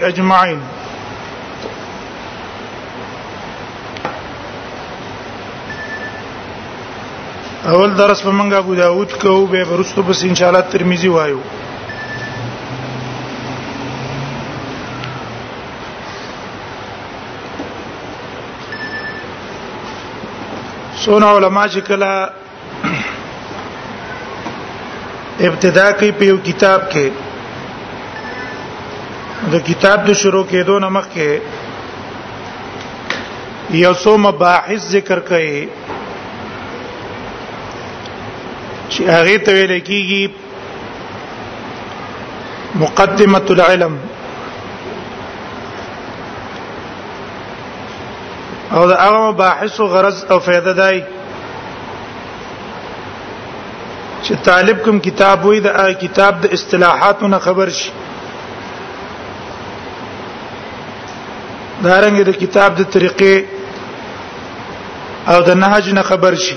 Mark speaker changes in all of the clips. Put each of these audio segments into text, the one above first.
Speaker 1: اجمعين اول درس په منګه ابو داود کو به ورستو بس ان شاء الله ترمذی وایو سونه علما چې کله ابتدا کې په یو کتاب کې د کتاب د شروع کېدو نه مخکې یو څو مباحث ذکر کړي چې هغه ته ویل کېږي مقدمه العلم او دا هغه مباحث او غرض او فائدہ دی چې طالب کوم کتاب وای د کتاب د اصطلاحاتو نه خبر شي دا رنګ د کتاب د طریقې او د نهج نه خبر شي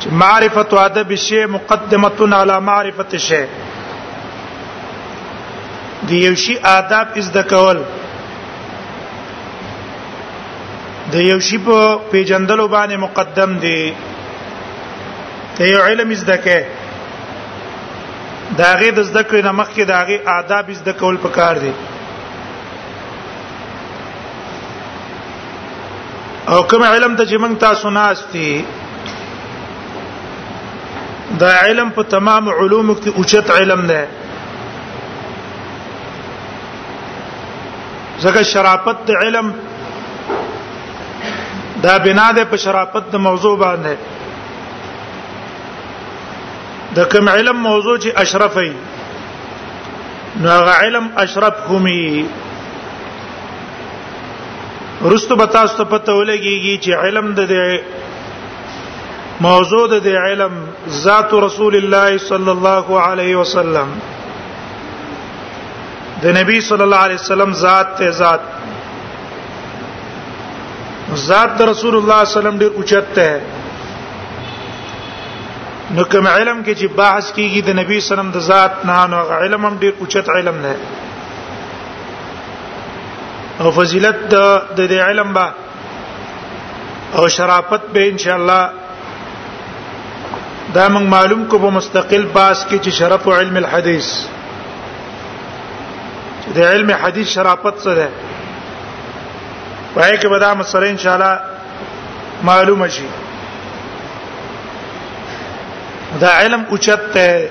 Speaker 1: چې معرفت ادب شی مقدمه علی معرفت شی دی یو شی آداب از د کول د یو شی په پیجندلو باندې مقدم دی ته یو علم از دکې داغه د زده کړې نه مخکې داغه آداب از د کول پکار دی او کوم علم ته چې موږ تاسو ناشتي دا علم په تمام علوم کې اوچت علم ده ځکه شرافت د علم دا بنا ده په شرافت د موضوع باندې د کوم علم موضوع چې اشرفي نو هغه علم اشرف همي رستو به تاسو ته پته ولګيږي چې علم د دې موضوع د دې علم ذات رسول الله صلی الله علیه وسلم د نبی صلی الله علیه وسلم ذات ته ذات ذات د رسول الله صلی الله علیه وسلم ډیر اوچت ته نو کوم علم کې چې بحث کیږي د نبی صلی الله علیه وسلم د ذات نه نو علم هم ډیر اوچت علم نه او فضیلت د د علم با او شرافت به ان شاء الله دا موږ معلوم کو په مستقل باس کې چې شرف علم الحديث د علم حديث شرافت څه ده وایي کې به دا مسله ان شاء الله معلومه شي دا علم اوچت ته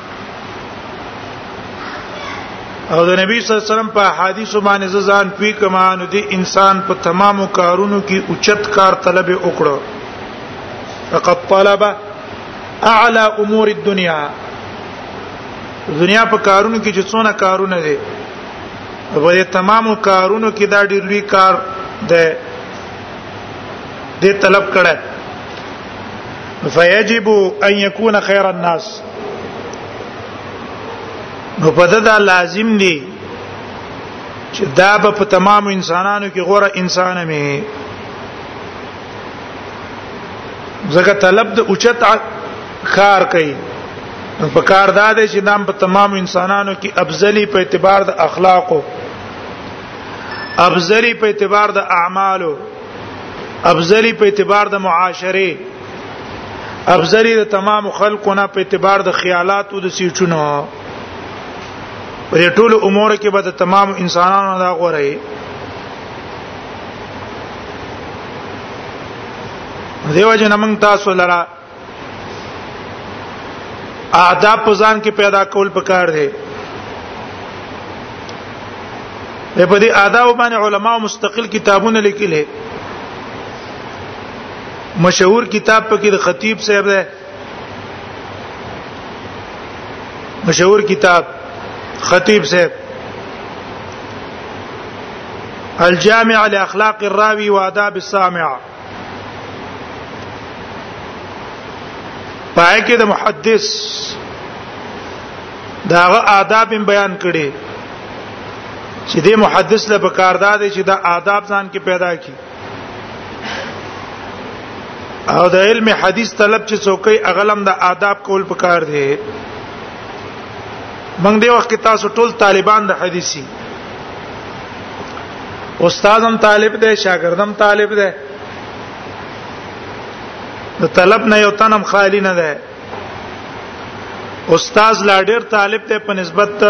Speaker 1: او د نبی صلی الله علیه وسلم په حدیث باندې ځان پی کما نو دی انسان په تمامو کارونو کې اوچت کار طلب وکړو فقط طلب اعلى امور الدنيا دنیا په کارونو کې چې څونه کارونه دي په دې تمامو کارونو کې دا ډېر لوی کار دی دې طلب کړه فیجب ان یکون خیر الناس نو په دا لازم دی چې دا به په تمام انسانانو کې غوره انسان مې زکه طلب د اوچت کار کوي په کار دا دی چې نام په تمام انسانانو کې افضلی په اعتبار د اخلاقو افضلی په اعتبار د اعمالو افضلی په اعتبار د معاشره افزری د تمام خلکو نه په اعتبار د خیالات او د سیچونو پر ټول امور کې به د تمام انسانانو دا غوړی دیو جن موږ تاسو لرا آداب په ځان کې پیدا کول پکار دی په دې آداب باندې علما مستقل کتابونه لیکلي مشهور کتاب پکې د خطیب صاحب ده مشهور کتاب خطیب صاحب الجامع لاخلاق الراوي واداب السامع پای کې د محدث داغه آداب بیان کړي چې د محدث له پکاردار چې د آداب ځان کې پیدا کړي او د علم حدیث طلب چې څوکي اغلم د آداب کول پکار دی موږ دی وخت تاسو ټول طالبان د حدیثي استادم طالب دی شاګردم طالب دی د طلب نه یو تنم خالی نه ده استاد لا ډیر طالب ته په نسبت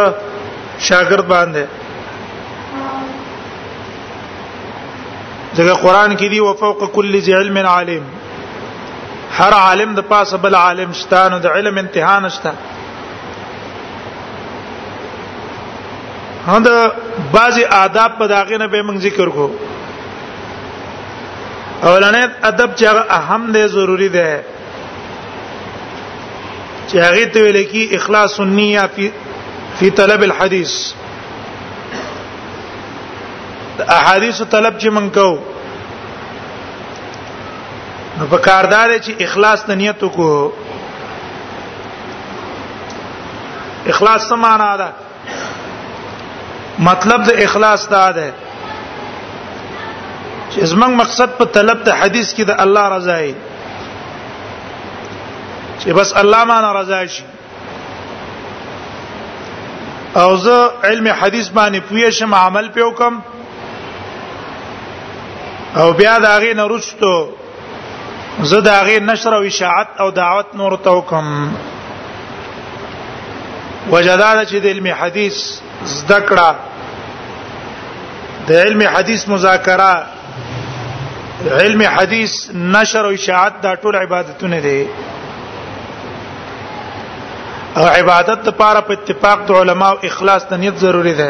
Speaker 1: شاګرد باندې ځکه قران کې دی وفوق کل ذی علم عالم هر عالم د پاسه بل عالم شته نو د علم انتها نشته هند بعضی آداب په داغه نه به موږ ذکر کو اولنې ادب چې هغه اهم دی ضروری دی چې هغه ته ویل کی اخلاص النیه فی فی طلب الحديث احادیث طلب چې من کو نو په کاردار چې اخلاص د نیت کو اخلاص سمانا ده مطلب د اخلاص دا ده چې زمنګ مقصد په طلب د حدیث کې د الله رضا دی چې بس الله معنا رضا شي او زه علم حدیث باندې پوه شم عمل پیو کوم او بیا دا غي نرستو زه دا غي نشر او اشاعت او دعوت نور توکم وجداد چې د علم حدیث زده کړه د علم حدیث مذاکره علم حدیث نشر او اشاعت دا ټول عبادتونه دي او عبادت لپاره په اتفاق د علما او اخلاص د نیت ضروری ده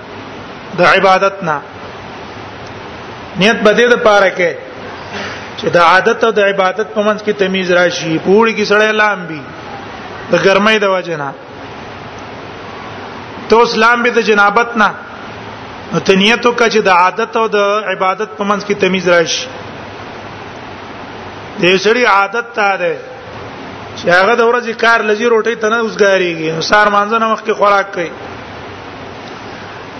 Speaker 1: د عبادت نه نیت به دې د پاره کې چې د عادت او د عبادت په منځ کې تمیز راشي پوری کې سړی لامبي د ګرمۍ د وجه نه ته اوس لامبي د جنابت نه نو ته نیت وکړه چې د عادت او د عبادت په منځ کې تمیز راشي د سړي عادت ته ده چې هغه د ورځې کار لږی روټي تنه اوسګاریږي نو سار مانځنه مخکې خوراک کوي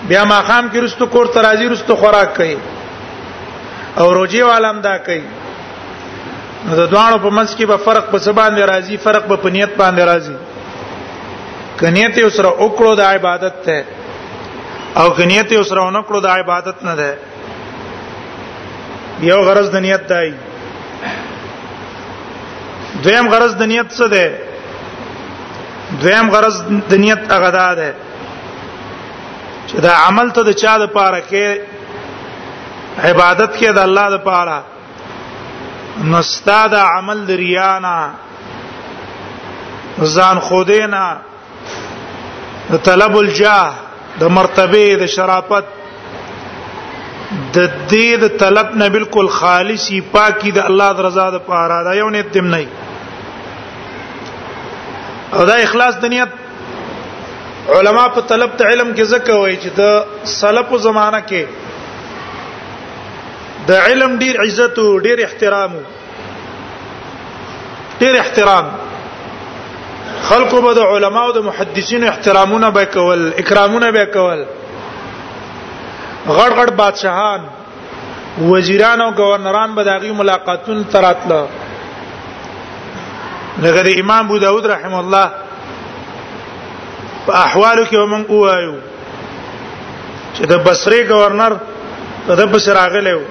Speaker 1: بیا ما خام کې رستو کور ته راځي رستو خوراک کوي او روجي عالم دا کوي نو د دوانو په منځ کې به فرق په سبا باندې راځي فرق په نیت باندې راځي کنیت یې سره وکړو د عبادت ته او کنیت یې سره ونکړو د عبادت نه ده یو غرض د نیت دی دویم غرض د نیت څه دی دویم غرض د نیت هغه دا ده چې دا عمل ته د چا د پاره کې عبادت کې د الله د پاره نو ستاد عمل د ریانا ځان خودینا د طلب الجاه د مرتبه د شرافت د دې د طلب نه بالکل خالصي پاکي د الله د رضا د پاره دا یو نیت تم نه او دا اخلاص د نیت علما په طلب ته علم کې ځکه وایي چې د سلف زمانہ کې د علم ډیر عزت او ډیر احترام ډېر احترام خلکو به د علما او د محدثینو احترامونه به کول اکرامونه به کول غړ غړ بادشاهان وزیران او گورنران به داغي ملاقاتون تراتله لکه د امام ابو داود رحم الله په احوالو کې موږ وایو چې د بصري گورنر د بس راغلی وو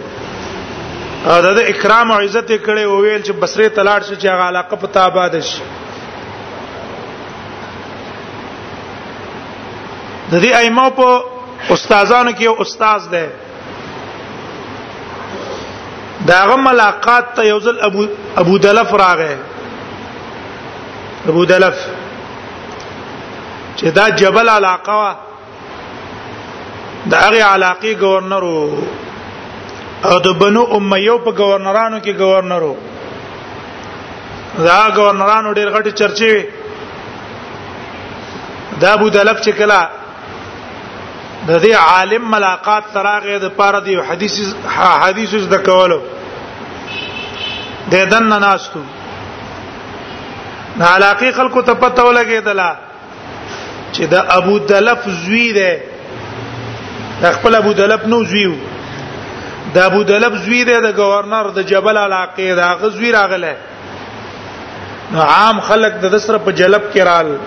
Speaker 1: او د اکرام او عزت کړي او ویل چې بصري تلاړ شي چې هغه علاقه په تاباد شي د دې ائمه په استادانو کې استاد دی داغه ملاقات ته یو ځل ابو ابو دلف راغی ابو دلف چې دا جبل علاقه وا د هغه علاقې گورنر او د بنو امیه په گورنرانو کې گورنر وو دا گورنرانو ډېر غټي چرچي وي دا ابو دلب چې کلا د دې عالم ملاقات تراغه د پاره دی حدیث حدیث د کولو د دن ناستو دا علاقه خلکو ته پته ولګېدله چې دا ابو دلف زوی دی دا خپل ابو دلف نو زویو دا ابو دلف زوی دی د گورنر د جبل علاقه دا غزوی راغله عام خلک د دسر په جلب کې رال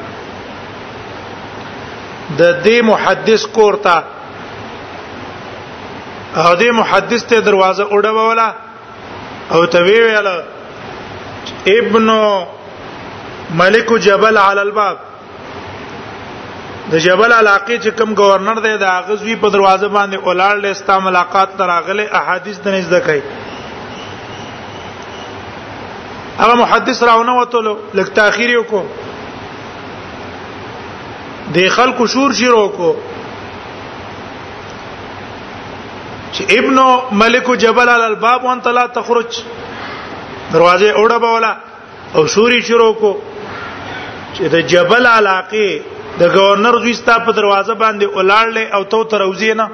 Speaker 1: د دې محدث کورتا او دې محدث ته دروازه وډبوله او ته ویل ابن ملک جبل علی الباب د جبل علاقه چې کوم گورنر دی د اغزوی په دروازه باندې اولاد له استا ملاقات تراغله احادیث د نږدې کوي هغه محدث راونه وته لک تاخير یو کو د خلکو شور شروع کو چې ابن ملک جبل على الباب وانت لا تخرج دروازه اوړه بولا او شوري شروع کو چې د جبل علاقه د گورنر زوی ستا په دروازه باندې ولاړلې او تو تروزی نه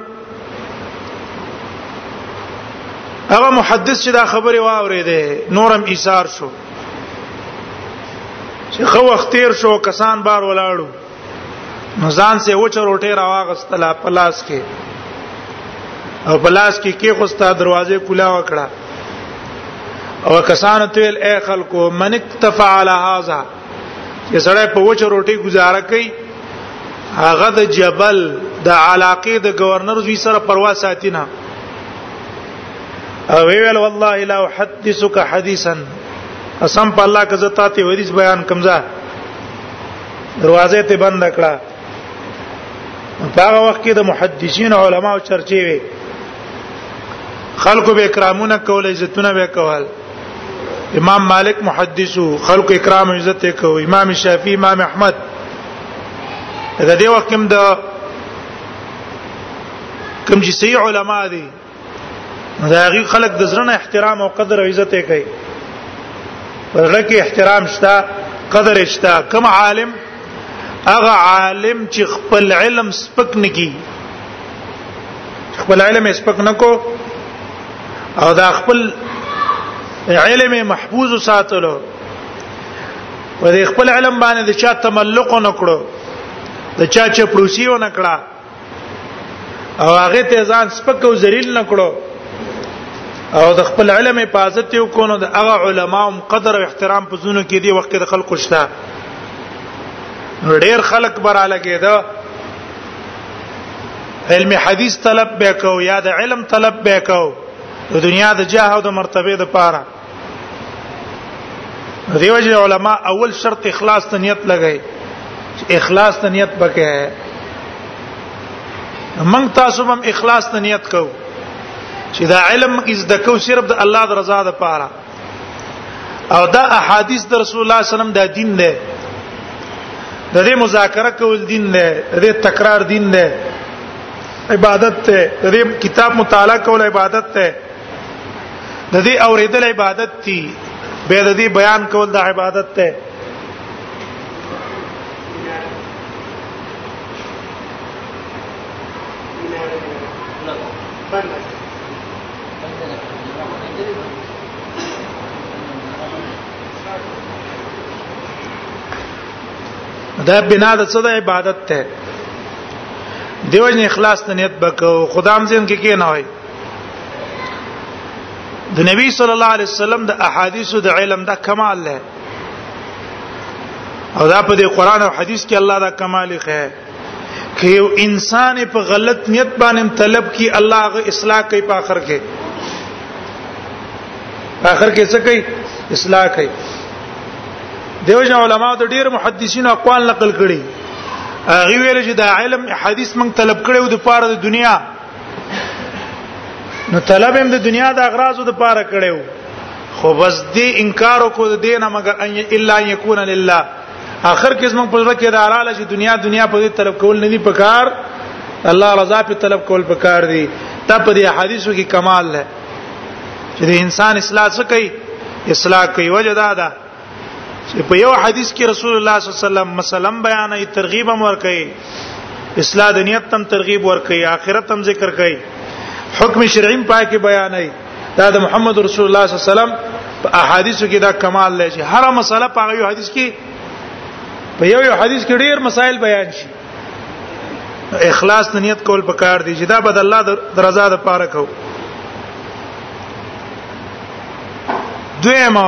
Speaker 1: هغه محدث چې دا خبره واورې ده نورم ایثار شو چې خو وخت تیر شو کسان بار ولاړو ځان سه وچه روټه راواغستله پلاس کې او پلاس کې کې خوستا دروازه کولا وکړه او کسان تل اے خلکو من اکتفع علی هذا چې سړی په وچه روټي گزاره کوي هغه د جبل د علاقې د گورنر زوی سره پروا ساتي نه او ویل والله لا احدثك حديثا قسم په الله که زه تاسو حدیث بیان کوم ځه دروازه ته بند کړه په هغه وخت کې د محدثین علما او چرچی وي خلکو به کرامونه کول عزتونه به کول امام مالک محدثو خلکو کرام عزت کو امام شافعی امام احمد دا دی وخت کوم د کوم چې صحیح علما دي دا غي خلک د زړه احترام او قدر او عزت کوي زړه کې احترام شته قدر شته کم عالم هغه عالم چې خپل علم سپک نکی خپل علم سپک نکو او دا خپل علم محفوظ ساتلو و دې خپل علم باندې د چا تملق نکړو د چا چپړوسی و نکړه او هغه ته ځان سپک او ذلیل نکړو او د خپل علم حفاظت یو کو نو د هغه علماو قدر او احترام په زونو کې دی وخت کې د خلکو شته ډېر خلک براله کېده علم حدیث طلب به کو یا د علم طلب به کو د دنیا د جاه او د مرتبه د پاره دیو جن علماء اول شرط اخلاص ته نیت لګای اخلاص ته نیت پکې من تاسو هم اخلاص ته نیت کو چې دا علم از د کو صرف د الله د رضا د پاره او دا احادیث د رسول الله صلی الله علیه وسلم دا دین دی د دې مذاکره کول دین دی د دې تکرار دین دی عبادت ته د دې کتاب مطالعه کول عبادت ته د دې اوریدل عبادت دي به د دې بیان کول د عبادت ته دا بنا د څه د عبادت ته دیوژن اخلاص ته نیت وکاو خدام زین کې کې نه وای د نبی صلی الله علیه وسلم د احادیثو د علم دا کمال له او دا په دې قران او حدیث کې الله دا کمال ښه که یو انسان په غلط نیت باندې طلب کی الله غ اصلاح کوي په اخر کې په اخر کې څه کوي اصلاح کوي دیو جن علماء د ډیر محدثین اقوال نقل کړي هغه ویل چې دا علم حدیث موږ طلب کړو د پاره د دنیا نو طلب هم د دنیا د اغراضو د پاره کړو خو بس دې انکار کو د دینه مگر ان الا یکون لله اخر کې زموږ په ځړه کې رااله چې دنیا دنیا په دې طلب کول نه دي پکار الله رضا په طلب کول پکار دي ته په دې حدیثو کې کمال ده چې د انسان اصلاح څه کوي اصلاح کوي وجه دا ده چې په یو حدیث کې رسول الله صلی الله علیه وسلم مسلم بیانې ترغیب هم ورکړي اصلاح د نیت تم ترغیب ورکړي آخرت تم ذکر کړي حکم شرعي پاکي بیانې دا د محمد رسول الله صلی الله علیه وسلم په احادیثو کې دا کمال لري چې هر مسله په یو حدیث کې په یو یو حدیث کې ډیر مسائل بیان شي اخلاص د نیت کول پکار دی چې دا بد الله د رضا د پاره کو دویمه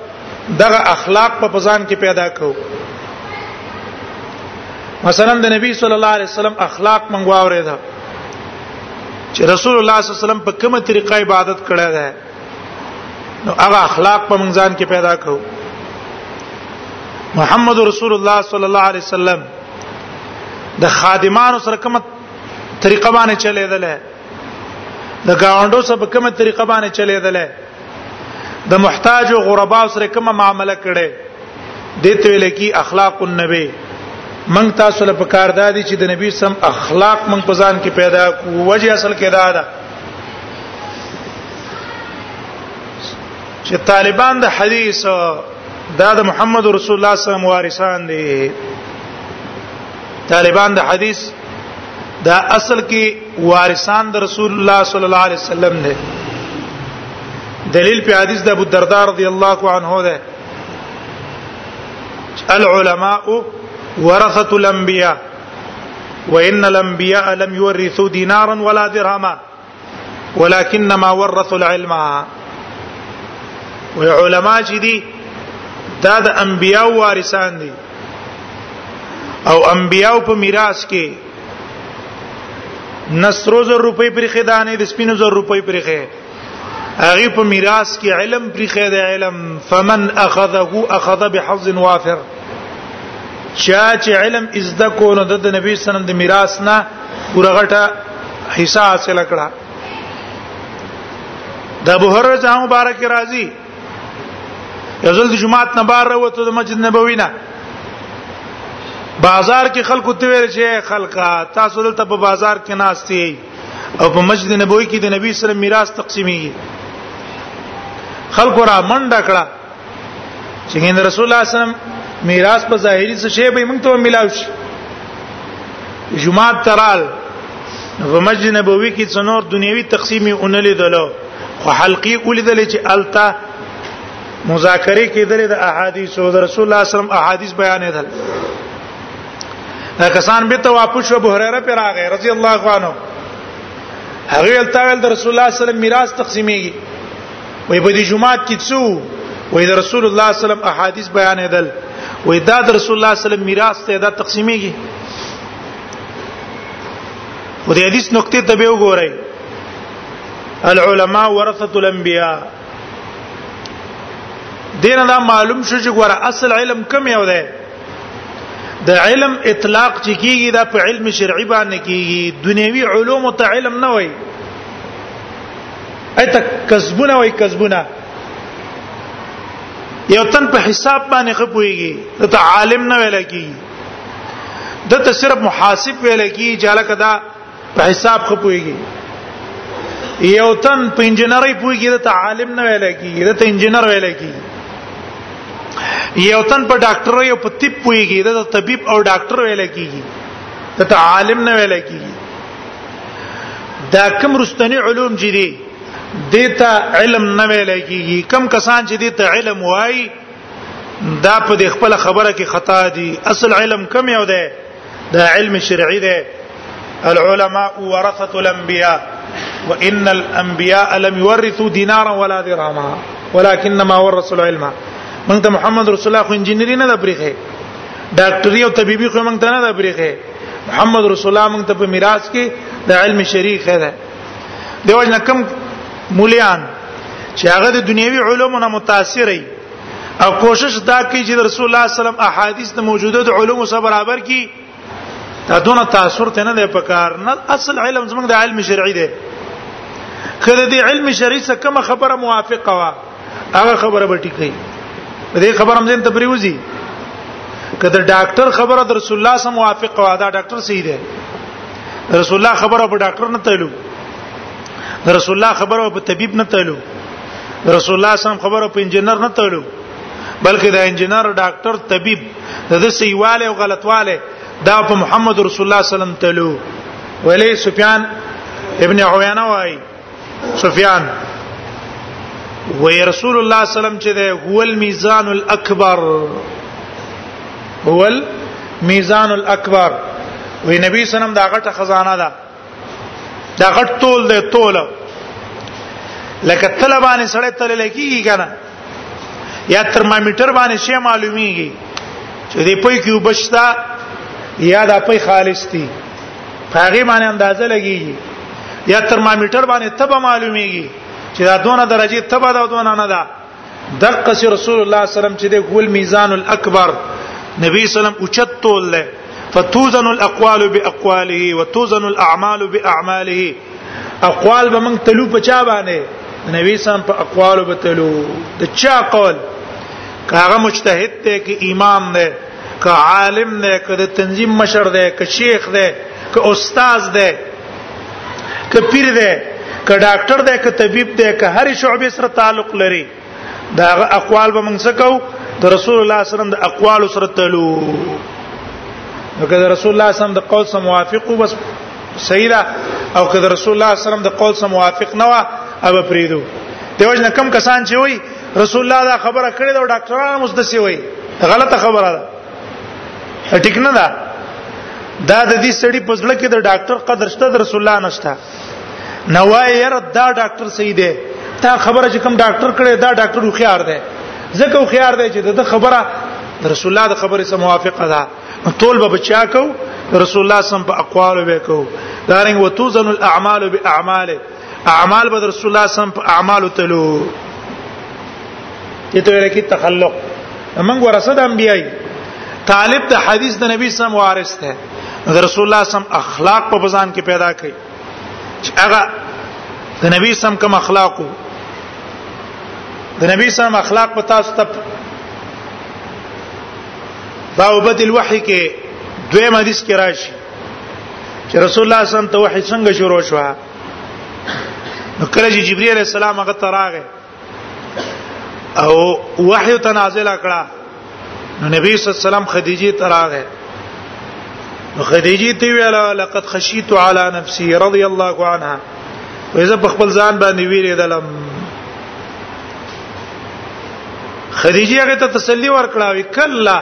Speaker 1: دغه اخلاق په پزان کې پیدا کړو مثلا د نبی صلی الله علیه وسلم اخلاق مونږ واورې ده چې رسول الله صلی الله علیه وسلم په کومه طریقه عبادت کړی ده نو هغه اخلاق په مونږ ځان کې پیدا کړو محمد رسول الله صلی الله علیه وسلم د خادمانو سره کومه طریقه باندې چلے دله د گاونډو سره کومه طریقه باندې چلے دله د محتاج او غربا سره کومه معامله کړي د تویل کی اخلاق النبی من تاسو له پکار دادی چې د نبی سم اخلاق من په ځان کې پیدا کو وجه اصل کې دا ده چې طالبان د حدیث دا د محمد رسول الله صلی الله علیه وسلم وارثان دي طالبان د حدیث دا اصل کې وارثان د رسول الله صلی الله علیه وسلم نه دلیل په حدیث د ابو الدرداء رضی الله عنه ده العلماء ورثه الانبیاء وان الانبیاء لم يورثوا دينارا ولا درهما ولکنما ورث العلم و علماء چې دي دا د انبیاء وارثان دي او انبیاء په میراث کې نصرو زر روپۍ پرې خدانې د سپینو زر روپۍ پرې خې هغه په میراث کې علم پرې خې د علم فمن اخذه اخذ بحظ وافر چا چې علم ازده کو نو د نبی صلی الله علیه وسلم د میراث نه ورغټه حصہ حاصل کړه د ابو هرره جام مبارک راضی یزل د جمعات نه بار وروته د مسجد نبوی نه بازار کې خلکو ته ویل شي خلکا تاسو دلته په بازار کې ناشتي او په مسجد نبوي کې د نبی سره میراث تقسیمي خلکو را منډه کړه چې ګنده رسول الله صلی الله علیه وسلم میراث په ظاهری څه شی به موږ ته ملاو شي جمعه ترال په مسجد نبوي کې څنور دنیوي تقسیمي اونلې دلو خو حلقي ولیدل چې التا مذاکره کېدل د احادیث او رسول الله صلی الله علیه وسلم احادیث بیانېدل دا کسان به ته واپس شو ابو هريره پر راغی رضی الله عنه هغه التا ول رسول الله صلی الله علیه وسلم میراث تقسیمېږي وې په دې جمعات کې څو وې د رسول الله صلی الله علیه وسلم احادیث بیانېدل وې دا د رسول الله صلی الله علیه وسلم میراث ته دا تقسیمېږي و دې حدیث نقطې ته به وګورئ العلماء ورثه الانبیاء دین دا معلوم شو چې ګوره اصل علم کم یو دی د علم اطلاق چې کیږي دا په علم شرعي باندې کیږي دنیوي علوم ته علم نه وایي ایت کسبونه وای کسبونه یو تن په حساب باندې خپويږي ته عالم نه ویل کی د ته صرف محاسب ویل کی جاله کدا په حساب خپويږي یو تن په انجنیری پويږي د عالم نه ویل کی د ته انجنیر ویل کی یو تن په ډاکټر یو په طب پويږي د طبيب او ډاکټر ویل کیږي ته عالم نه ویل کیږي دا کوم رستنی علوم چې دي دیتا علم نه ویل کیږي کم کسان چې دیتا علم وای دا په دې خپل خبره کې خطا دي اصل علم کم یو ده دا علم شرعي ده العلماء ورثه الانبياء وان الانبياء لم يورثوا دينارا ولا درهما ولكنما ورثوا العلم مونږ ته محمد رسول الله خو انجنیری نه ده بریخه ډاکټري او طبيبي خو مونږ ته نه ده بریخه محمد رسول الله موږ ته په میراث کې د علم شریک ده دیو جن کم مولیان چې هغه د دنیوي علومو نه متاثر وي او کوشش دا کوي چې رسول الله صلی الله علیه وسلم احادیث د موجوده د علومو سره برابر کړي دا دون تاثر ته نه دی پکار نه اصل علم زموږ د علم شرعي دی کله دې علم شرعي څخه کوم خبره موافقه وا هغه خبره به ټیکي دې خبر هم ځین ته پریوزي کله ډاکټر خبره د رسول الله سره موافق و دا ډاکټر صحیح دی رسول الله خبره په ډاکټر نه تلو رسول الله خبره په طبيب نه تلو رسول الله سم خبره په انجنیر نه تلو بلکې دا انجنیر ډاکټر طبيب د سیواله او غلطواله دا په محمد رسول الله سلام تلو ولی سفیان ابن عوانه وای سفیان وی رسول الله صلی الله علیه وسلم چې ده هو المیزان الاکبر هو المیزان الاکبر وی نبی صلی الله علیه وسلم دا غټه خزانه ده دا غټ تول ده توله لکه طلبانه سړی تل لکیږي کنه یا ترمامیټر باندې شی معلومیږي چې دې پوي کې وبشتا یا د پوي خالص دي هغه باندې اندازه لګيږي یا ترمامیټر باندې تبه معلومیږي چې دا دونه درجه تبه دا دونه نه ده دقه رسول الله صلی الله علیه وسلم چې د ګول میزان الاکبر نبی سلام اوچت تول له فتوزن الاقوال باقواله وتوزن الاعمال باعماله اقوال به موږ تلو په چا باندې نبی سم په اقوال به تلو د چا قول کاغه مجتهد ته کې امام نه که عالم نه که د تنظیم مشر ده که شیخ ده که استاد ده که پیر ده که ډاکټر ده که طبيب ده که هر شعبې سره تعلق لري دا اقوال به موږ سکو د رسول الله صلی الله علیه وسلم د اقوال سره تلو نو که د رسول الله صلی الله علیه وسلم د قول سره موافق وو بس صحیح ده او که د رسول الله صلی الله علیه وسلم د قول سره موافق نه و او پریدو دیوژن کم کسان چې وای رسول الله دا خبره کړې دا ډاکټرانو مستسی وای غلطه خبره ده ټیک نه ده دا د دې سړي په ځل کې د ډاکټر قدر شته د رسول الله نشته نوای ير دا ډاکټر صحیح دی تا خبره چې کوم ډاکټر کړي دا ډاکټر خو خيار دی ځکه خو خيار دی چې د خبره رسول الله د خبره سره موافقه ده ټول به بچا کو رسول الله سم په اقوال به کو دارنګ وتوزن الاعمال باعمال اعمال به رسول الله سم په اعمال تلو دې ته ورکی تخلق موږ ورسد انبیای طالب د حدیث د نبی سم وارث ده د رسول الله سم اخلاق په بزان کې پیدا کړي چې هغه د نبی سم کوم اخلاق د نبی سم اخلاق په تاسو ته دا وبد الوحی کې دویم حدیث کې راشي چې رسول الله صلی الله علیه وسلم ته وحی څنګه شروع شو نو کله چې جبرئیل السلام هغه تراغه او وحی تنازل کړه نو نبی صلی الله علیه وسلم خدیجه تراغه خدیجه تی ویل لقد خشیت علی نفسی رضی الله عنها وإذا بخبل ځان باندې ویریدلم خدیجه هغه ته تسلی ورکړه وکلا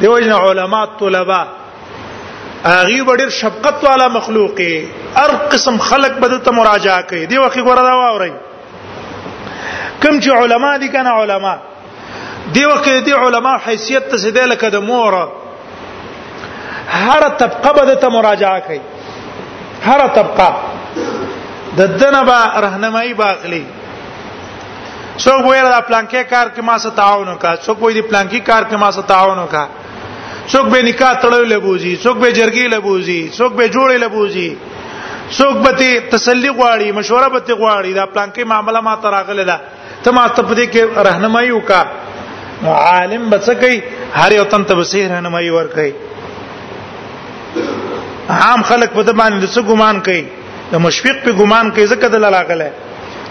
Speaker 1: دیو جن علما طلبه هغه وړر شفقت والا مخلوق هر قسم خلق بده ته مراجعه کوي دی وخت ګوره دا واوري کوم چې علما دي کنه علما دی وخت دی علما حیثیت ته سیده لکه د مور هر طبقه بده ته مراجعه کوي هر طبقه د دنه با راهنمایي باغلی څوک وایي دا پلانکې کار کې ما سره تعاون وکړه څوک وایي دی پلانکی کار کې ما سره تعاون وکړه څوک به نکاح تړل لبوزي څوک به جرګي لبوزي څوک به جوړې لبوزي څوک به ته تسلی غواړي مشوره به ته غواړي دا پلانکې معاملې ما ته راغله ده ته ما ته په دې کې راهنمایي وکړه عالم به څه کوي هر یو تن ته به صحیح راهنمایي ورکړي عام خلک په دې باندې څه ګمان کوي د مشفق په ګمان کې ځکه د لاغله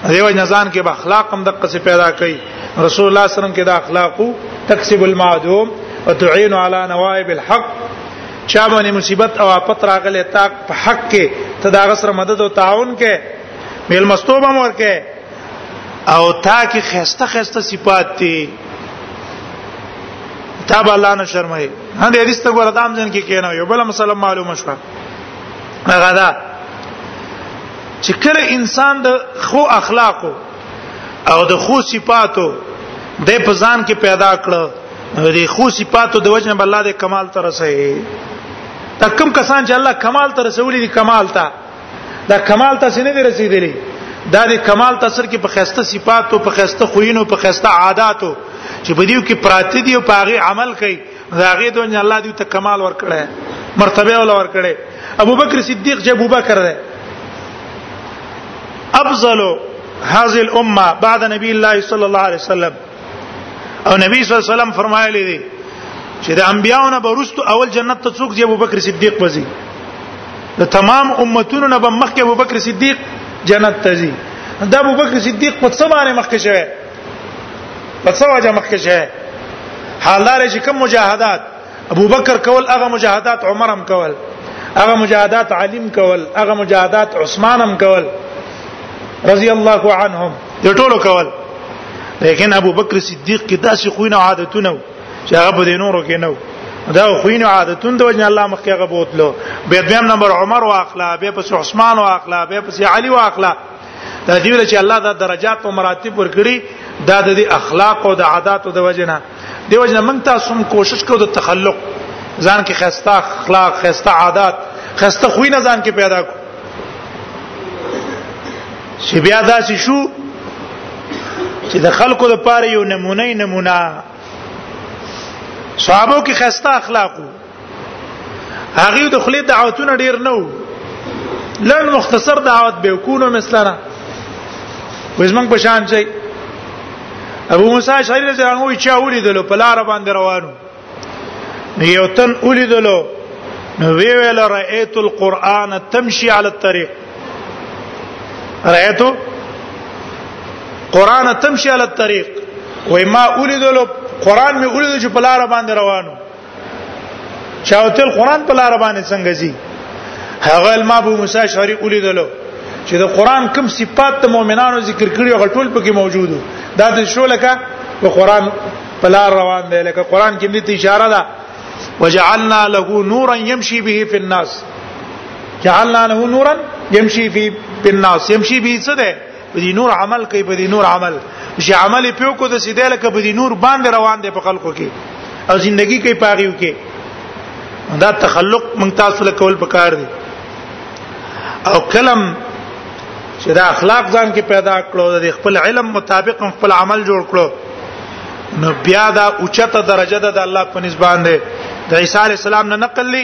Speaker 1: دیو نزان کې به اخلاق هم دقه څه پیدا کوي رسول الله صلی الله علیه وسلم کې د اخلاقو تکسب المعدوم وتعين على نوائب الحق چا باندې مصیبت او آفت راغله تا په حق کې ته دا غسر مدد او تعاون کې مل مستوبه مور کې او تا کې خسته خسته صفات دي تاب الله نه شرمای هدا حدیث ته ګور دام جن کې کینو یو بل مسله معلومه شوه هغه دا چې کله انسان د خو اخلاقو او د خو صفاتو د په ځان کې پیدا کړ د خو صفاتو د وجنه الله د کمال تر رسي دا کم کسان چې الله کمال تر رسولي دي کمال ته دا کمال ته نه دي رسیدلي دا د کمال تاثر کې په خسته صفاتو په خسته خوینو په خسته عادتو چې بدیو کې پراتی دی او پاغي عمل کوي دا هغه د وجه الله دې ته کمال ورکړي مرتبه ول ورکړي ابو بکر صدیق چې ابو بکر دی افضل هذه الامه بعد نبی الله صلی الله علیه وسلم او نبی صلی الله علیه وسلم فرمایلی دی چې د انبیانو به ورستو اول جنت ته څوک دی ابو بکر صدیق وځي د تمام امتونو نه به مخکې ابو بکر صدیق جنت ته ځي دا ابو بکر صدیق په څه باندې مخکې شوی په څه وجه مخکې شه حالدار چې کوم مجاهدات ابو بکر کول هغه مجاهدات عمر هم کول هغه مجاهدات علیم کول هغه مجاهدات عثمان هم کول رضی الله عنهم د ټولو کول لیکن ابو بکر صدیق کې داسې خوینه عادتونه چې هغه په نورو کې نه دا خوینه عادتونه د وجه الله مخکې هغه بوتلو به دویم نمبر عمر واخلا به پس عثمان واخلا به پس علی واخلا دا دی چې الله دا درجات او مراتب ورکړي دا د اخلاق او د عادت او د وجنه دی وجنه موږ تاسو هم کوشش کوو د تخلق ځان کې خسته اخلاق خسته عادت خسته خوینه ځان کې پیدا کو چې بیا دا شو چې د خلکو لپاره یو نمونه نمونه صحابه کې خسته اخلاقو هغه د خلی دعوتونه ډیر نه وو لړ مختصر دعوت به وکونو مثلا وزمن په شان شي ابو موسی شری رضی الله عنه چا ولیدلو په لار باندې روانو یو تن ولیدلو نو وی ویل رأیت القرآن تمشي على الطريق رأیت قرآن تمشي على الطريق وای ما ولیدلو قرآن می ولیدل چې په لار باندې روانو چاوتل قران په لار باندې څنګه زی هغه ما ابو موسی اشعری ولیدلو چې د قران کوم صفات د مؤمنانو ذکر کړي او ټول پکې موجودو دا د شو لکه په قران په لار روان دی لکه قران کې دې اشاره ده وجعلنا له نورا يمشي به في الناس جعلنا له نورا يمشي في الناس يمشي به څه ده په دې نور عمل کوي په دې نور عمل چې عمل پیو کو د سیده لکه په دې نور باندې روان دي په خلکو کې او ژوندۍ کې پاغیو کې دا تخلق مونږ تاسو له کول پکار دي او کلم چې دا اخلاق ځان کې پیدا کړو د خپل علم مطابق خپل عمل جوړ کړو نو بیا دا اوچته درجه ده د الله په نسبت باندې د عیسی علی السلام نه نقل لی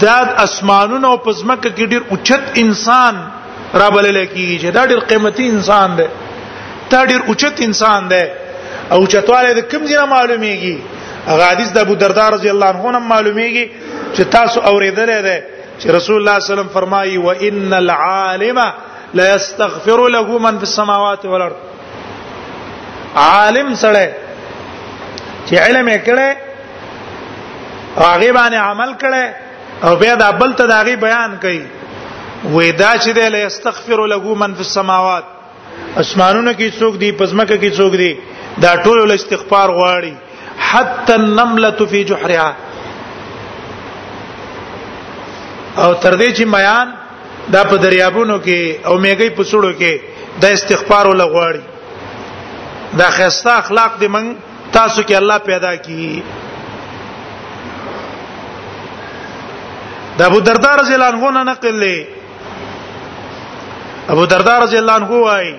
Speaker 1: دا اسمانونه او پزمکه کې ډیر اوچت انسان را بلل کیږي چې دا ډیر قیمتي انسان دی دا ډیر اوچت انسان دی او چتواله د کوم ځای معلومیږي هغه حدیث د ابو دردا رضی الله عنه نه معلومیږي چې تاسو اوریدل دی چې رسول الله صلی الله علیه وسلم فرمایي وان العالم لا يستغفر له من في السماوات والارض عالم سره چې علم یې کړي هغه باندې عمل کړي او بیا د بل ته داغي بیان کړي وې دا چې د استغفر له من فی السماوات اسمانونو کې څوک دی پزمکه کې څوک دی دا ټول له استغفار غواړي حتا النمله فی جحرها او تر دې چې میان دا په دریابونو کې او میګي په سړو کې د استغفار ول غواړي دا خسته اخلاق دې من تاسو کې الله پیدا کی د ابو دردا رضی الله عنه نه نقل لې ابو دردا رضی الله عنه وايي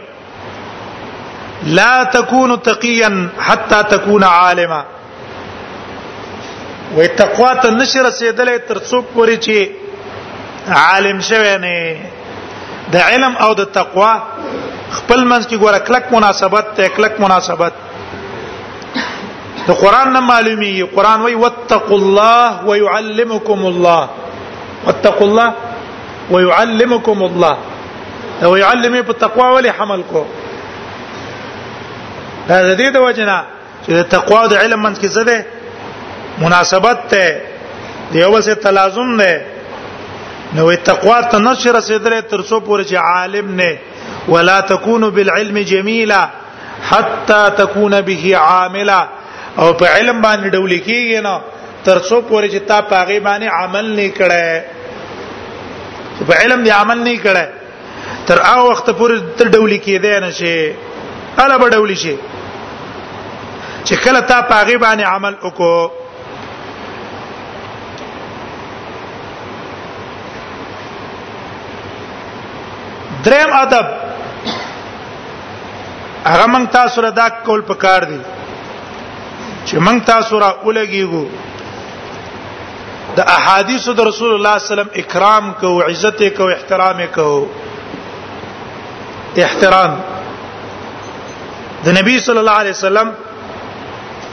Speaker 1: لا تكون تقيا حتى تكون عالما وې تقوا ته نشي رسیدلې تر څو پوري چې عالم شوی نه د علم او د تقوا خپل منځ کې ګوره کلک مناسبت ته کلک مناسبت د قران نه معلومي قران وی واتقوا الله ويعلمكم الله واتقوا الله ويعلمكم الله او يعلمه په تقوا ولې حمل کو دا دې د وجنه چې د تقوا او د علم منځ کې څه ده مناسبت ته دیو بل سره تلازم ده نو تقوا ته نشر رسیدلې تر څو پورې چې عالم نه ولا تكون بالعلم جميلا حتى تكون به عاملا او په علم باندې ډول کېږي نه تر څو پورې چې تا پاغي باندې عمل نه کړي په علم دی عمل نه کړي تر هغه وخت پورې تر ډولي کېدای نه شي الا به ډولي شي چې کله تا پاغي باندې عمل وکړو دریم ادب هغه مونږ تاسو را دا کول پکار دي چې مونږ تاسو را ولګيږو د احادیث د رسول الله صلی الله علیه وسلم اکرام کو عزت کو احترام کو احترام د نبی صلی الله علیه وسلم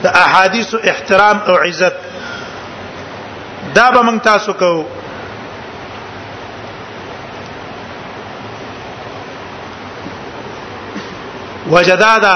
Speaker 1: د احادیث احترام او عزت دا به موږ تاسو کو وجدادا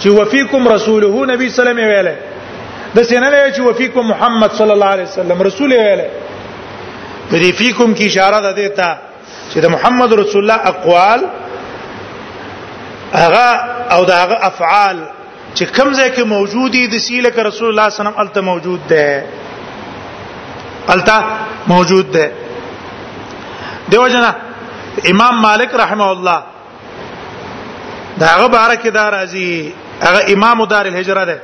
Speaker 1: چې وفيکم رسوله نبی صلی الله علیه وسلم ویله د سینه وی چې وفيکم محمد صلی الله علیه وسلم رسول ویله په دې فیکم کې اشاره ده دیتا چې د محمد رسول الله اقوال هغه او د هغه افعال چې کوم ځای کې موجودي د سیله کې رسول الله صلی الله علیه وسلم الته موجود ده الته موجود ده دیو جنا امام مالک رحمه الله دا هغه بارک دا راځي هغه امام دار الهجره ده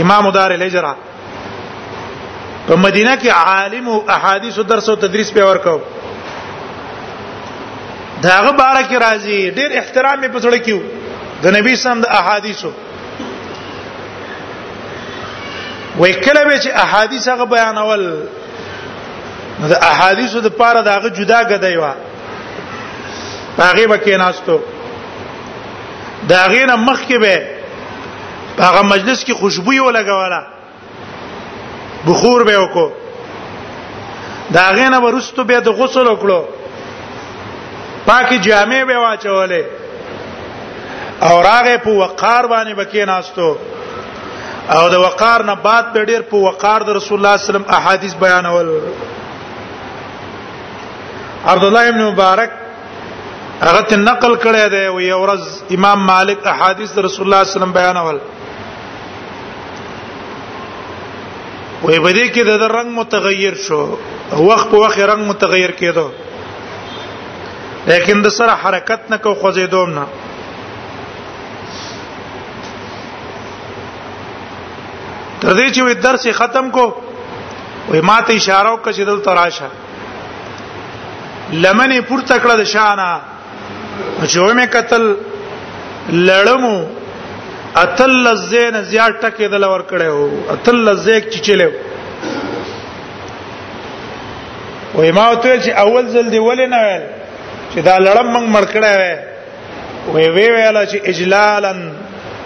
Speaker 1: امام دار الهجره په مدینه کې عالم او احادیث او درس او تدریس په ورکاو دا هغه بارک راځي ډېر احترام په څړ کېو د نبی سم د احادیثو وای کله به چې احادیث هغه بیانول د احادیثو د پاره داغه جدا غدای و هغه وکې ناستو دا غینه مخ کې به هغه مجلس کې خوشبو یو لګواله بخور به وکړو دا غینه ورستو به د غسل وکړو پاکي جامې به واچولې او راغه په وقار باندې بکې ناستو او د وقار نه بعد په ډیر په وقار د رسول الله صلی الله علیه وسلم احادیث بیانول عبد الله ابن مبارک هغه ته نقل کړی دی او یو ورځ امام مالک احادیث رسول الله صلی الله علیه وسلم بیانول وې بده کې د رنگ متغیر شو وخت په وخت رنگ متغیر کېدو لیکن د سره حرکت نه کو خوځېدوم نه تر دې چې درس ختم کو وې ما ته اشاره وکړه چې دلته راشه لمنې پورته کړه د شانه چې ومه قتل لړمو اتل زین زیات ټکه دل ور کړه او اتل زیک چې چلو وې ما ته چې اول ځل دی ولې نه ویل چې دا لړم موږ مړ کړه وې وی ویل چې اجلالا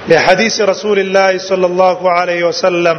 Speaker 1: لحديث رسول الله صلى الله عليه وسلم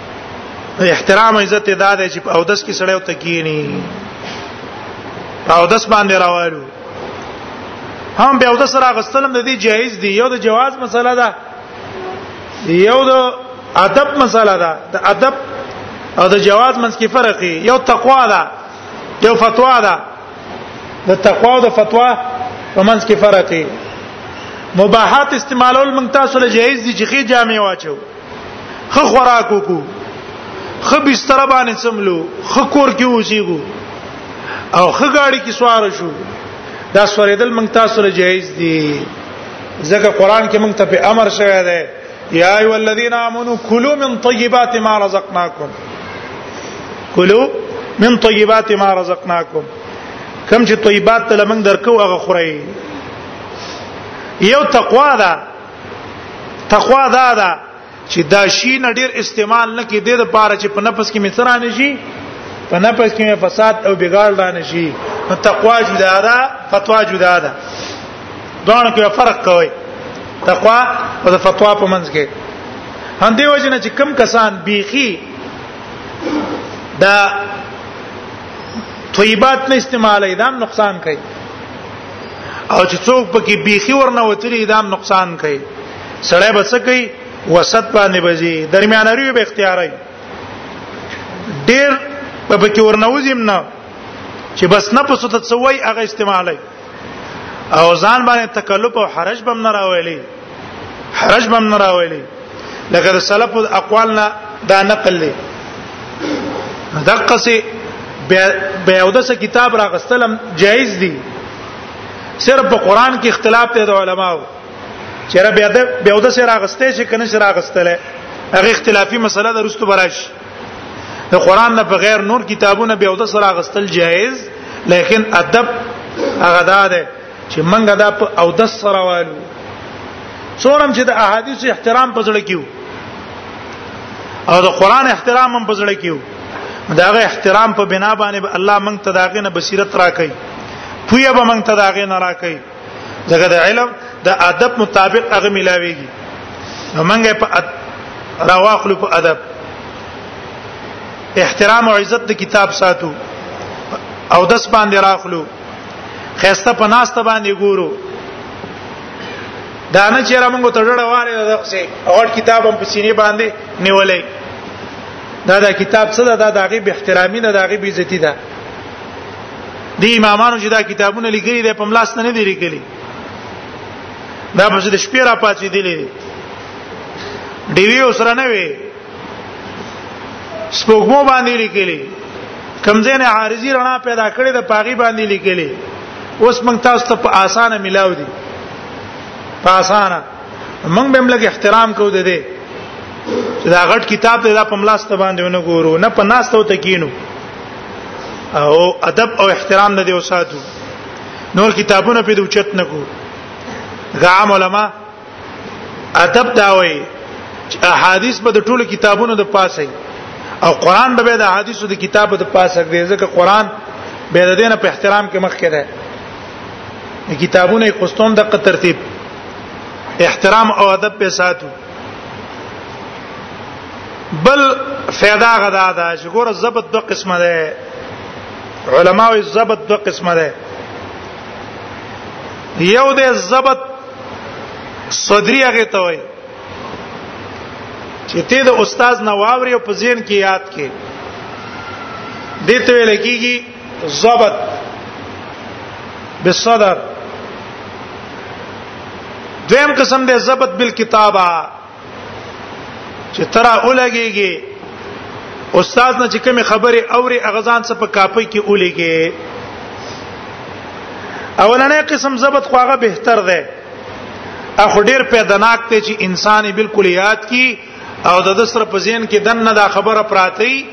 Speaker 1: احترام عزت ادا دی چې او دس کې سړیو تکینی او دس باندې راوالو هم به او دس راغستلم د دې جایز دی یو د جواز مسله ده یو د ادب مسله ده د ادب او د جواز منځ کې فرق دی یو تقوا ده یو فتوا ده د تقوا او د فتوا په منځ کې فرق دی مباحات استعمالول موږ تاسو له جایز دي چې خې جامع واچو خو خوراک وکړو خو بستر باندې سملو خو کور کې اوسېګو او خو گاډي کې سوار شو دا سوریدل مونږ تاسو له جایز دي ځکه قران کې مونږ ته په امر شوی دی یا ای الذین آمنو کلوا من طیبات ما رزقناکم کلوا من طیبات ما رزقناکم کم چې طیبات ته لمنګ درکو هغه خوري یو تقوا ده تقوا دا ده چې دا شی نه ډیر استعمال نه کې د لپاره چې په نفس کې مصرانه شي په نفس کې فساد او بګاړ دانه شي نو تقوا جدا ده فتوا جدا ده دوه کې فرق کوي تقوا او فتوا په منځ کې هم دی وجنه چې کم کسان بیخي دا طیبات نه استعمالې دا نقصان کوي او چې څوک پکې بیخي ورنه وتلی دا نقصان کوي سړی بس کوي وسط باندې بزي درمیانری به اختیاري ډیر په پکې ورنوزیم نه چې بس نه پسو ته څوي هغه استعمالي او ځان باندې تکلف او حرج بم نه راوړي حرج بم نه راوړي لکه د سلف اقوال نه دا نقل لري دقه سي بیا یو دسه کتاب راغستلم جایز دي صرف په قران کې اختلاف دی د علماو چې را بیا د بیا د سره راغسته چې کنه سره راغستله هغه اختلافي مسله د رستو براش د قران نه بغیر نور کتابونه بیا د سره راغستل جایز لیکن ادب هغه ده چې منګه دا په او د سره والو څورم چې د احادیث احترام په ځړ کېو او د قران احترام هم په ځړ کېو داغه احترام په بنا باندې الله مونږ ته داغه نه بصیرت راکړي پویا به مونږ ته داغه نه راکړي ځکه د علم د ادب مطابق هغه ملاويږي نو مونږه په راواخلو په ادب احترام او عزت د کتاب ساتو او دس باندې راخلو خسته په ناس ته باندې ګورو دا نه چې را موږ ته ډړه واره ده څه اور کتاب هم په سینې باندې نیولې دا دا کتاب څه ده دا دغه به احترامي نه دغه به عزت ده دی امامانو چې دا کتابونه لیکلي دي په ملاس نه دي لیکلي دا په دې شپې را پاتې دي ډیوی سره نه وي سپوږمو باندې لیکلي کمزې نه عارضی رڼا پیدا کړې د پاغي باندې لیکلي اوس موږ تاسو ته په اسانه ملاو دي په اسانه موږ به موږ احترام کوو د دې دا غټ کتاب ته دا په ملاست باندې ونه ګورو نه په ناس ته تکینو او ادب او احترام نه دی وساتو نور کتابونه په دې اوچت نه کو غام علما ادب دا وایي چې احادیث به د ټولو کتابونو د پاسه او قران به د احادیثو د کتابو د پاسه دی ځکه قران به د دینه په احترام کې مخ کې ده کتابونه قسطون د ترتیب احترام او ادب په ساتو بل فایده غدا ده چې ګوره ضبط دوه قسمه ده علماوی ضبط دوه قسمه ده یو ده ضبط صدری هغه ته وای چې ته د استاد نه واوري او په ذهن کې یاد کې دې ته ویل کېږي ضبط بالصدر دیم قسم دې ضبط بالکتابه چې ترا اولګيږي استاد نه چې کوم خبره اوري اغزان څه په کاپي کې اولګي اولنې قسم ضبط خو هغه بهتر ده اخو ډیر پیدناک ته چې انسان بالکل یاد کی او د دسر په ذهن کې دنه دا خبره پراتی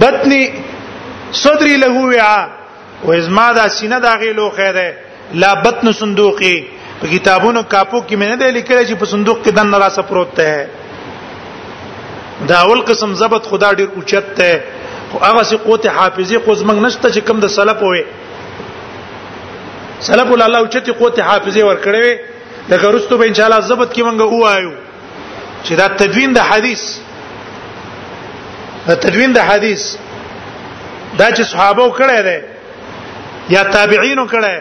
Speaker 1: بطنی صدری له وعا و ازما دا سینه دا غي لوخه ده لا بطن صندوقي په کتابونو کاپو کې مې نه دی لیکل چې په صندوق کې دنه راسه پروت ده دا اول قسم ضبط خدا ډیر اوچت ده خو هغه سي قوت حافظه خو زمنګ نشته چې کم د سلف وي سلف الله اوچت قوت حافظه ور کړې ده لکه رستو به ان شاء الله ضبط کې مونږ وایو چې دا تدوین د حدیث د تدوین د حدیث دا چې صحابه کړه ده یا تابعینو کړه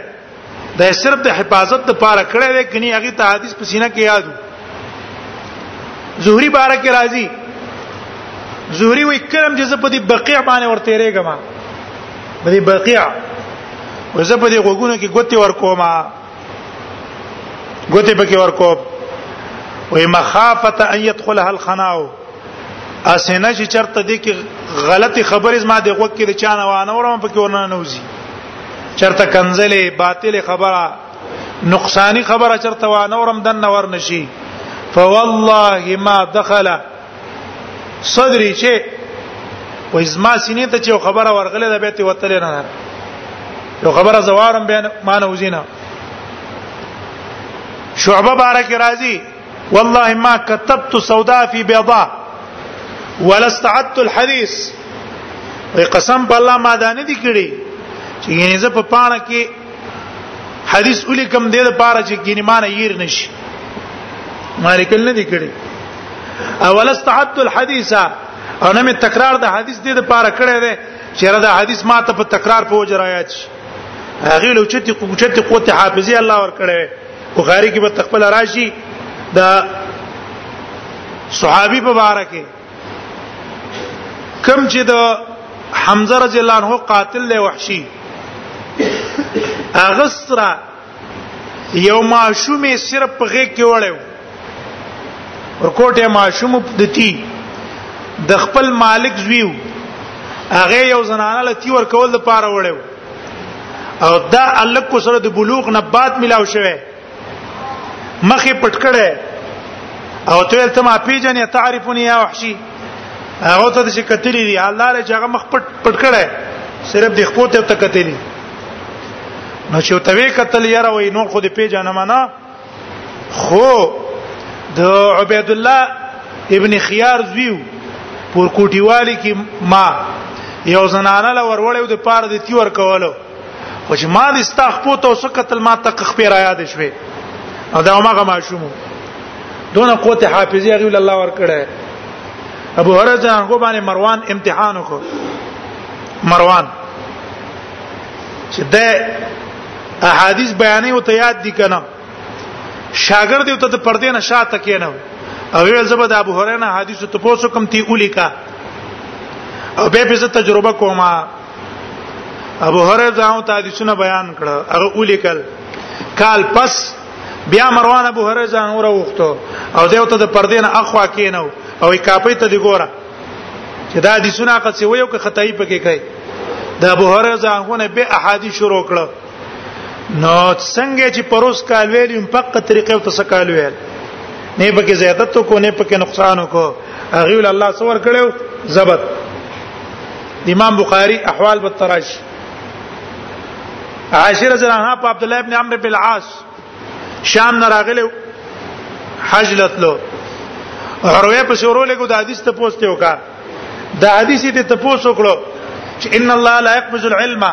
Speaker 1: ده صرف د حفاظت لپاره کړه ده کني هغه ته حدیث په سینه کې یادو زهري بارک راضي زهري وی کرم جزه په دې بقیع باندې ورته رېګما په دې بقیع وزه په دې غوګونو کې ګوتې ورکوما ګوتې پکې ورکو وې مخافت ان يدخلها الخناو اسنه چې چرته دې کې غلطي خبرې زما د غوږ کې د چانه وانه ورم پکې ورنه نوځي چرته کنزلې باطل خبره نقصانی خبره چرته وانه ورم دنه ورنشي فوالله ما دخل صدري چې وای زما سینې ته چې خبره ورغله د بیت وتل نه نه یو خبره زوارم بیان مان وزینا شعبه بارک راضی والله ما كتبت سوداء في بيضاء ولا استعدت الحديث قسم بالله ما دانه دي کړی چې یعنی زه په پاڼه کې حدیث ولیکم د دې لپاره چې ګینمان یې نشي مالک نه دی کړی اول استعدت الحديث او نه تکرار د حدیث دې لپاره کړی دی چې دا حدیث ما ته په تکرار په وجه رايات شي هغه لو چې قوت قوت حافظي الله ور کړی بخاری کې په تخپل راشي دا صحابي په باره کې کم چې د حمزه رضی الله عنه قاتل له وحشي اغسرا یو ماشومې صرف په غیږ کې وړیو ورکوټه ماشوم دتی د خپل مالک زویو هغه یو زنانه لتی ور کول د پاره وړو او دا الک کو سره د بلوغ نه بعد ملاو شوه مخې پټ کړي او ته ته ما پیژنې تعرفني یا وحشي هغه ته چې کتلې دي الله له هغه مخ پټ پټ کړي صرف د خپل ته ته کتلې نو چې ته وی کتل یاره وای نور خو دې پیژنه معنا خو د عبید الله ابن خيار زویو پور کوټیوالی کې ما یو زنانه لور وړو د پاره د تیور کولو او چې ما دې ستا خپو ته اوس قتل ما تک خپې را یاد شوې او دا ما غما شوم دونه قوت حافظي هغه الله ور کړه ابو هرره جان کو باندې مروان امتحان وکړ مروان چې د احادیث بیانې او ته یاد دي کنه شاګرد یو ته د پردې نه شاته کینو او ویل زبر د ابو هرره نه حدیث ته پوسو کم تی اولیکا او به به تجربه کومه ابو هريره ځاو ته حدیثونه بیان کړ هغه اولیکل کال پس بیا مروان ابو هريره ځان اور وخته او دیو ته د پردین اخوا کینو او کاپی ته دی ګوره چې دا حدیثونه قد سی ویو که خدای پکې کوي د ابو هريره ځانونه به احادیث شروع کړ نو څنګه چې پروس کال ویل یم پکې طریقې او تاسو کال ویل نه پکې زیادت کو نه پکې نقصان کو هغه ول الله څور کړو زبط امام بخاری احوال بالتراش عائشه رضی الله عنها په عبد الله ابن عمرو بن العاص شام نه راغله حج لتلو روي په شروع له کو د حدیث ته پوښتنه وکړه د حدیث ته ته پوښتنه وکړه چې ان الله لا يقبض العلم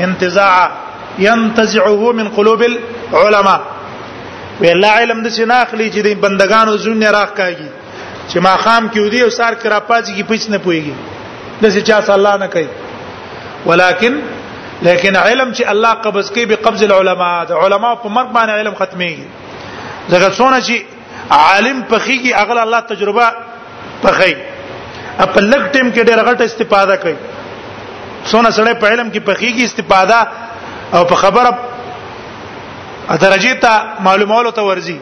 Speaker 1: انتزاعا ينتزعه من قلوب العلماء وی الله علم د سیناخلی چې د بندگانو زونه راخ کاږي چې ما خام کې ودی او سار کرا پاتې کې پېڅ نه پويږي د څه چا الله نه کوي ولکن لیکن علم چې الله قبض کوي به قبض العلماء علماء په مرګ باندې علم ختميږي ځکه څونه چې عالم پخېږي اغل الله تجربه پخې په لګ ټیم کې ډېر غټه استفاده کوي څونه سړی په علم کې پخېږي استفاده او په خبره درجه ته معلومولو ته ورزي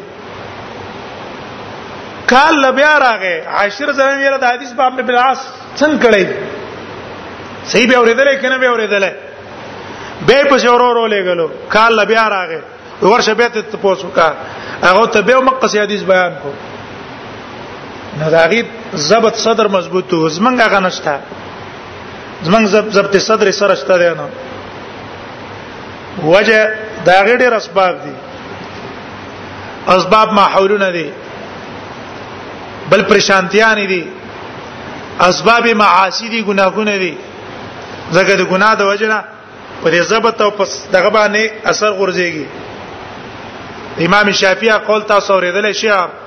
Speaker 1: کال لبیا راغې عاشر زره مې د حدیث په عمرو بن العاص څنګه کړی صحیح به اورېدل کنه به اورېدل به په شورو رو لګلو کال لبیا راغې ورشه به ته پوسو کا هغه ته به مقص حدیث بیان کو نو دا غي ضبط صدر مضبوط و زمنګ هغه نشته زمنګ ضبط صدر سره شته دی نو وجه دا غي ډېر اسباب دي اسباب ماحولونه دي بل پرشانتيان دي اسباب معاصي دي ګناهونه دي ځکه د ګناه د وجنه په دې ضبط او پس دغه باندې اثر غورځيږي امام شافعي قول تاسو اوریدل شي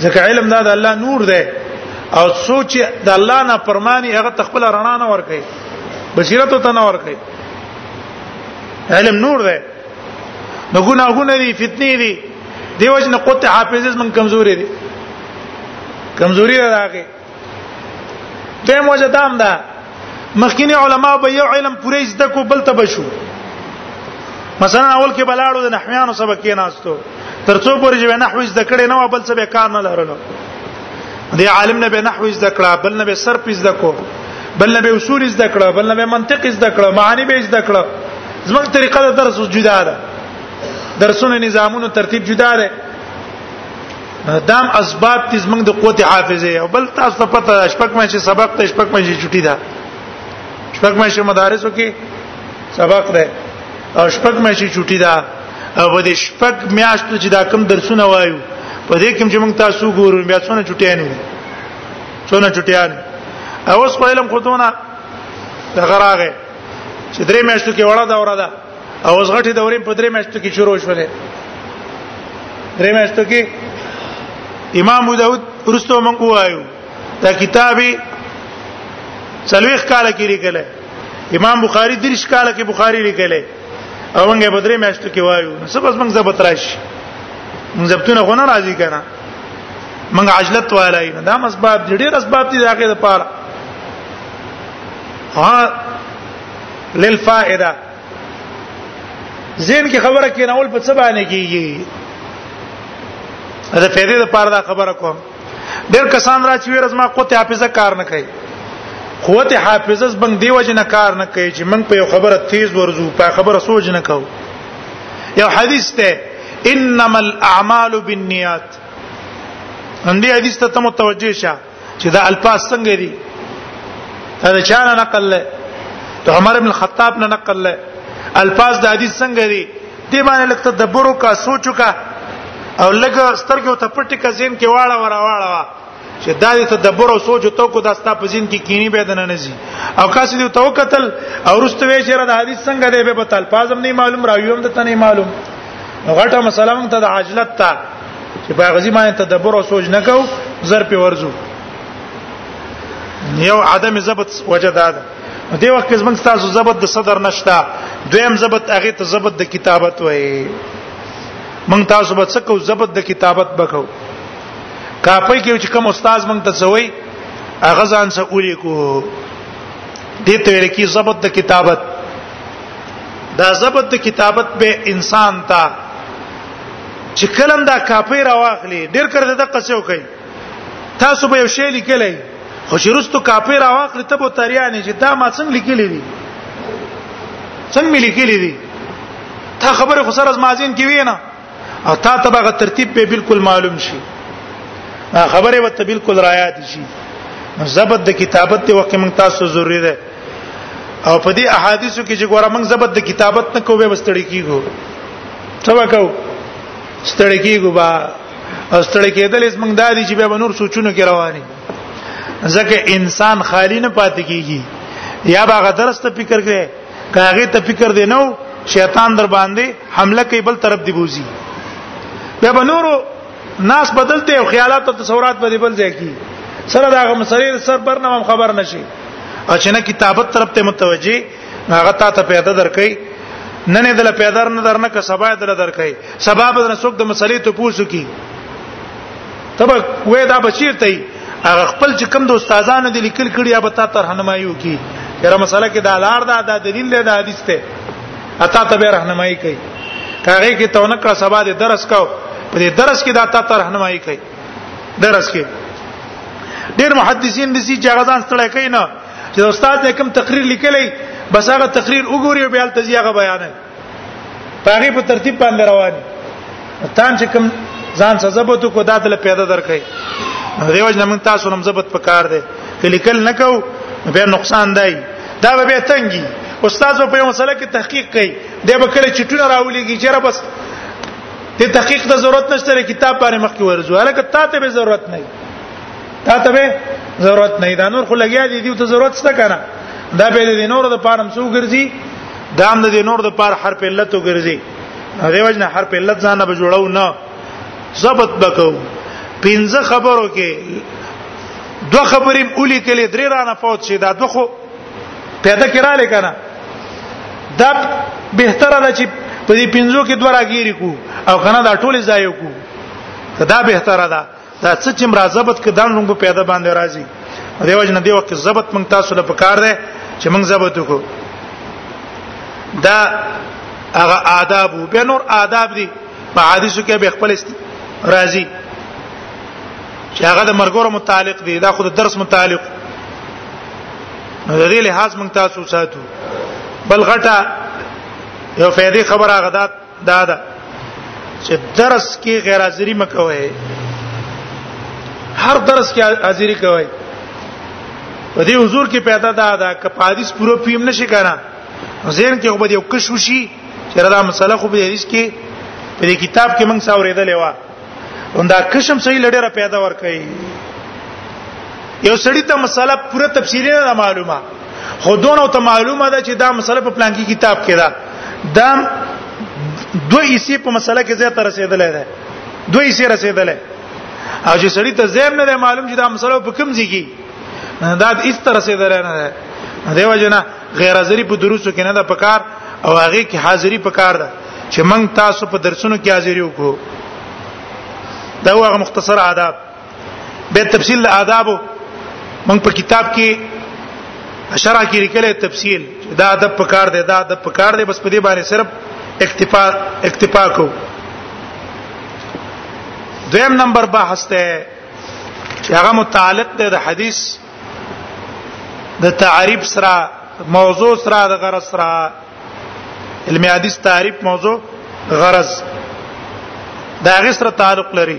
Speaker 1: ځکه علم دا د الله نور دی او سوچ د الله نه پرمانی هغه تخپل رڼا نه ور کوي بصیرت ته نه ور کوي علم نور دی نو ګناهونه دي فتنې دي دیو جن قوت حافظه من کمزوري دي کمزوري راغی ته موجه دام ده مخکینی علما به یو علم پوره زده کو بل ته بشو مثلا اول کې بلاړو د نحویانو سبق کې ناستو ترڅو پورې چې نحوی زده کړي نه بل څه به کار نه لرلو دی عالم نه به نحو زده کړه بل نه به صرف زده کو بل نه به اصول زده کړه بل نه به منطق زده کړه معنی به زده کړه زموږ طریقه د درس جدا ده درسونه نظامونو ترتیب جدا ده دام اسباب چې موږ د قوت حافظه او بل تاسو ته پته ده شپږ مې سبق ته شپږ مې چټي ده شپږ مې مدارسو کې سبق ده او شپږ مې چټي ده او د شپږ میاشتو چې دا کم درسونه وایو په دې کې چې موږ تاسو ګورو بیا څونه چټي نه څونه چټي نه اوس په علم خودونه د غراغه چې درې میاشتو کې وړه دا وړه ده او اوس غټي دورې په درې میاشتو کې شروع شولې درې میاشتو کې امام ابو داود ورستو مونږ وایو دا کتابي څلويخ کال کې لیکل امام بخاری درش کال کې بخاری لیکل او موږ په درې میاشتو کې وایو څه بس موږ زبط راشي موږ زبطونه غو نه راځي کنه موږ عجلت والای نه دا مسباب دي ډېر اسباب دي داګه لپاره ها للفائده زین کې خبره کې ناول په څه باندې کیږي دا فائدې د پاره دا خبره کوم ډېر کسان را چې ورځ ما قوت حافظه کار نه کوي قوت حافظه بنګ دی وجه نه کار نه کوي چې موږ په یو خبره تیز ورزو په خبره سوچ نه کوو یو حدیث ته انما الاعمال بالنیات هم دې حدیث ته متوجه شه چې دا الفاظ څنګه دي دا چا نه نقل له عمر ابن الخطاب نه نقل له الفاظ د حدیث څنګه دي دې باندې لکه تدبر کا سوچ کا او لکه سترګو ته پټی کا زین کې واړه ورا واړه وا چې دا دې تدبر او سوچ ته کو دا ستا په زین کې کینی به دنه نزي او کاسې دې تو قتل او رستوي چې را د حدیث څنګه دې به په الفاظ هم نه معلوم راویوم د تنه معلوم غټه مسله مونږ ته د عاجلت ته چې په غزي باندې تدبر او سوچ نه کو زر په ورزو یو عدم ضبط وجه دا ده دې وخت کې زمنګ تاسو ضبط د صدر نشتا دویم ضبط هغه ته ضبط د کتابت وای مونږ تاسو به څه کو ضبط د کتابت بکو کاپي کې چې کوم استاد مونږ ته څوي هغه ځان سره اولي کو دې ته ویل کی ضبط د کتابت دا ضبط د کتابت به انسان ته چې کلم دا کاپی راواخلي ډیر کړ دغه قصو کوي تاسو به یو شی لیکلی خو چې رستو کاپی راواخلي ته به تریانه چې دا ما څنګه لیکلی دي څنګه مې لیکلی دي تا خبره خو سره از مازین کې وینا او تا ته به ترتیب به بالکل معلوم شي خبره وته بالکل رايات شي ضبط د کتابت ته وخت موږ تاسو ضروری ده او په دې احادیثو کې چې ګوره موږ زبد د کتابت نه کوو به مستړی کیږو څه وکاو ستړی کیږو با او ستړی کېدل اس موږ دادی چې به نور سوچونو کې رواني ځکه انسان خالی نه پاتې کیږي یا باغ درس ته فکر کوي کاغه ته فکر دی نو شیطان در باندې حمله کوي بل طرف دی بوزي بیا به نور ناس بدلته او خیالات او تصورات به بل ځای کی سره دا غو مسلې سر برنامه خبر نشي او چې نه کتابت طرف ته متوجي هغه تا ته پیدا درکې نه نه دل پیدا نه درنه که سبا دل درکې سبا به رسوک د مسلې ته پوسو کی تب وې دا بچیر ته هغه خپل چې کم د استادانو د لیکل کړي یا به تا ته راهنمایو کی یره مسله کې دا لار دا د دلیل دی دا حدیث ته اتا ته به راهنمایي کوي کاغه کې تونه کړه سبا د درس کو په دې درس کې دا تا ته راهنمایي کوي درس کې ډېر محدثین د سې چې هغه ځان ستړی کوي نه چې استاد یې کوم تقریر لیکلی بس هغه تقریر وګوري او بیا تل هغه بیان نه پاره په ترتیب باندې روان تان چې کوم ځان څه ضبط کو دا دل پیدا درکې دیو جن موږ تاسو نم ضبط پکار دی کله کله نکو به نقصان دی دا به تنګي استاد په یو مسله کې تحقیق کوي دی به کله چټونه راولېږي چې را بس ته تحقیق ته ضرورت نشته کتاب باندې مخکې ورزو هلکه تا ته به ضرورت نه تا ته به ضرورت نه دا نور خو لګیا دي دي ته ضرورت څه کنه دا به د نور د پاره مسو ګرځي دا هم د نور د پاره حرف علت وګرځي هغه وجنه حرف علت ځان به جوړو نه ضبط بکو پنځه خبرو کې دوه خبرې اولی کلی درې رانه فوت شي دا دوه پیدا کړاله کنه دا بهتره ده چې په دې پنځو کې دوه راګیری کو او کنه دا ټول ځای کو دا بهتره ده دا څه چې مرزبت کې دان لوګو پیدا باندې راځي دیو جن دیو کې ضبط مونږ تاسو له پکار ده چې مونږ ضبط وکړو دا هغه آداب به نور آداب دي په حدیثو کې به خپل راځي چې هغه د مرګورو متعلق دي دا خود درس متعلق نو دغه لحاظ مونږ تاسو ساتو بل غټه یو فائدې خبره غدا دا ده چې درس کې غیر حاضری مکوي هر درس کې حاضری کوي په دې حضور کې پیدا ده دا ک پادیس پورو پیم نشي کنه زین کې خو به یو کش وشي چې دا مسله خو به هیڅ کې په دې کتاب کې موږ څاورېدلې و دا قسم صحیح لړه پیدا ور کوي یو سړی ته مسله پوره تفصیلی نه معلومه خودونو ته معلومه ده چې دا مسله په پلان کې کتاب کې ده دا دو ایسی په مسله کې زیات رسیدلې ده دو ایسی رسیدلې او چې سړی ته زم نه معلوم چې دا مسله په کوم ځای کې دا د ایست رسیدلې نه ده دیو جنا غیر حاضری په دروسو کې نه ده پکار او هغه کې حاضری پکار ده چې موږ تاسو په درسونو کې حاضر یو کو دا هغه مختصر آداب به تفصیل آداب موږ په کتاب کې شرح کې لیکل تفصیل دا ادب په کار دی دا ادب په کار دی بس په دې باندې صرف اکتفا اکتفا کو دویم نمبر بحث ته چې هغه متعلق دی د حدیث د تعریف سره موضوع سره د غرض سره علم حدیث تعریف موضوع غرض دا غي سره تعلق لري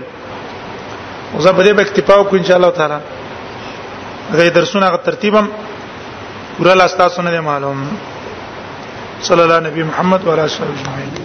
Speaker 1: زه په دې به اکتفا وکړم ان شاء الله تعالی غي درسونه غو ترتیبم ګره لا تاسو نه معلوم صلی الله نبی محمد و علی اله وصحبه